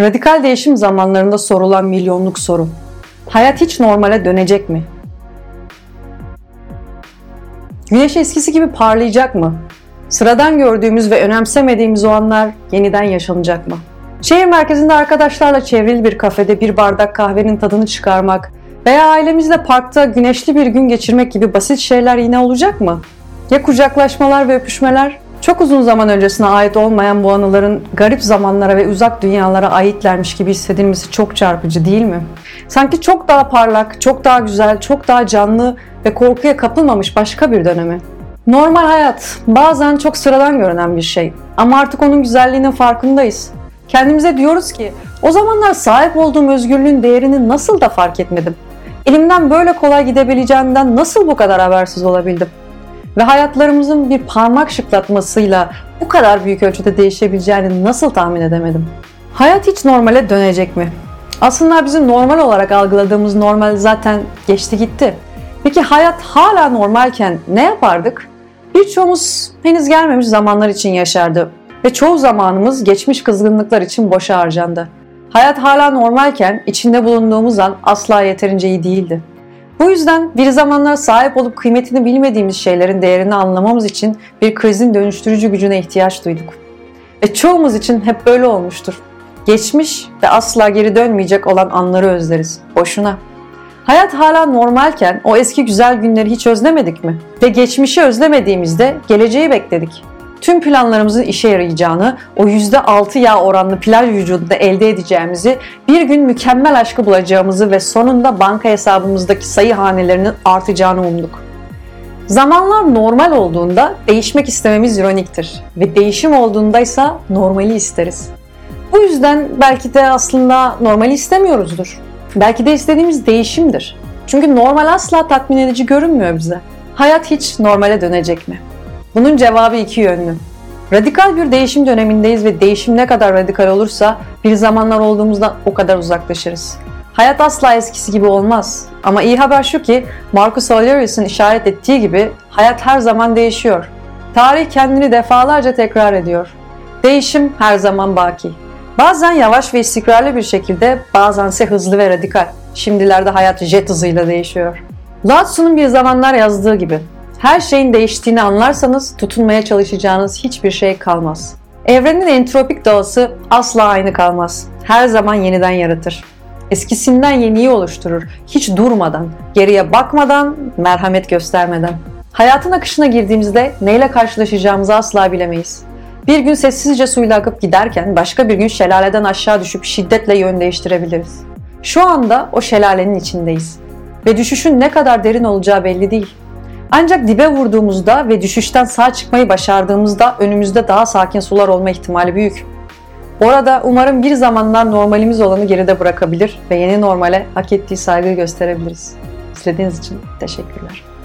Radikal değişim zamanlarında sorulan milyonluk soru. Hayat hiç normale dönecek mi? Güneş eskisi gibi parlayacak mı? Sıradan gördüğümüz ve önemsemediğimiz o anlar yeniden yaşanacak mı? Şehir merkezinde arkadaşlarla çevrili bir kafede bir bardak kahvenin tadını çıkarmak veya ailemizle parkta güneşli bir gün geçirmek gibi basit şeyler yine olacak mı? Ya kucaklaşmalar ve öpüşmeler? Çok uzun zaman öncesine ait olmayan bu anıların garip zamanlara ve uzak dünyalara aitlermiş gibi hissedilmesi çok çarpıcı değil mi? Sanki çok daha parlak, çok daha güzel, çok daha canlı ve korkuya kapılmamış başka bir dönemi. Normal hayat bazen çok sıradan görünen bir şey ama artık onun güzelliğinin farkındayız. Kendimize diyoruz ki o zamanlar sahip olduğum özgürlüğün değerini nasıl da fark etmedim? Elimden böyle kolay gidebileceğinden nasıl bu kadar habersiz olabildim? Ve hayatlarımızın bir parmak şıklatmasıyla bu kadar büyük ölçüde değişebileceğini nasıl tahmin edemedim? Hayat hiç normale dönecek mi? Aslında bizim normal olarak algıladığımız normal zaten geçti gitti. Peki hayat hala normalken ne yapardık? Birçoğumuz henüz gelmemiş zamanlar için yaşardı ve çoğu zamanımız geçmiş kızgınlıklar için boşa harcandı. Hayat hala normalken içinde bulunduğumuz an asla yeterince iyi değildi. Bu yüzden bir zamanlar sahip olup kıymetini bilmediğimiz şeylerin değerini anlamamız için bir krizin dönüştürücü gücüne ihtiyaç duyduk. Ve çoğumuz için hep böyle olmuştur. Geçmiş ve asla geri dönmeyecek olan anları özleriz. Boşuna. Hayat hala normalken o eski güzel günleri hiç özlemedik mi? Ve geçmişi özlemediğimizde geleceği bekledik tüm planlarımızın işe yarayacağını, o %6 yağ oranlı plaj vücudunda elde edeceğimizi, bir gün mükemmel aşkı bulacağımızı ve sonunda banka hesabımızdaki sayı hanelerinin artacağını umduk. Zamanlar normal olduğunda değişmek istememiz ironiktir ve değişim olduğunda ise normali isteriz. Bu yüzden belki de aslında normali istemiyoruzdur. Belki de istediğimiz değişimdir. Çünkü normal asla tatmin edici görünmüyor bize. Hayat hiç normale dönecek mi? Bunun cevabı iki yönlü. Radikal bir değişim dönemindeyiz ve değişim ne kadar radikal olursa bir zamanlar olduğumuzdan o kadar uzaklaşırız. Hayat asla eskisi gibi olmaz. Ama iyi haber şu ki Marcus Aurelius'un işaret ettiği gibi hayat her zaman değişiyor. Tarih kendini defalarca tekrar ediyor. Değişim her zaman baki. Bazen yavaş ve istikrarlı bir şekilde, bazense hızlı ve radikal. Şimdilerde hayat jet hızıyla değişiyor. Lao bir zamanlar yazdığı gibi her şeyin değiştiğini anlarsanız tutunmaya çalışacağınız hiçbir şey kalmaz. Evrenin entropik doğası asla aynı kalmaz. Her zaman yeniden yaratır. Eskisinden yeniyi oluşturur. Hiç durmadan, geriye bakmadan, merhamet göstermeden. Hayatın akışına girdiğimizde neyle karşılaşacağımızı asla bilemeyiz. Bir gün sessizce suyla akıp giderken başka bir gün şelaleden aşağı düşüp şiddetle yön değiştirebiliriz. Şu anda o şelalenin içindeyiz. Ve düşüşün ne kadar derin olacağı belli değil. Ancak dibe vurduğumuzda ve düşüşten sağ çıkmayı başardığımızda önümüzde daha sakin sular olma ihtimali büyük. Orada umarım bir zamanlar normalimiz olanı geride bırakabilir ve yeni normale hak ettiği saygıyı gösterebiliriz. İzlediğiniz için teşekkürler.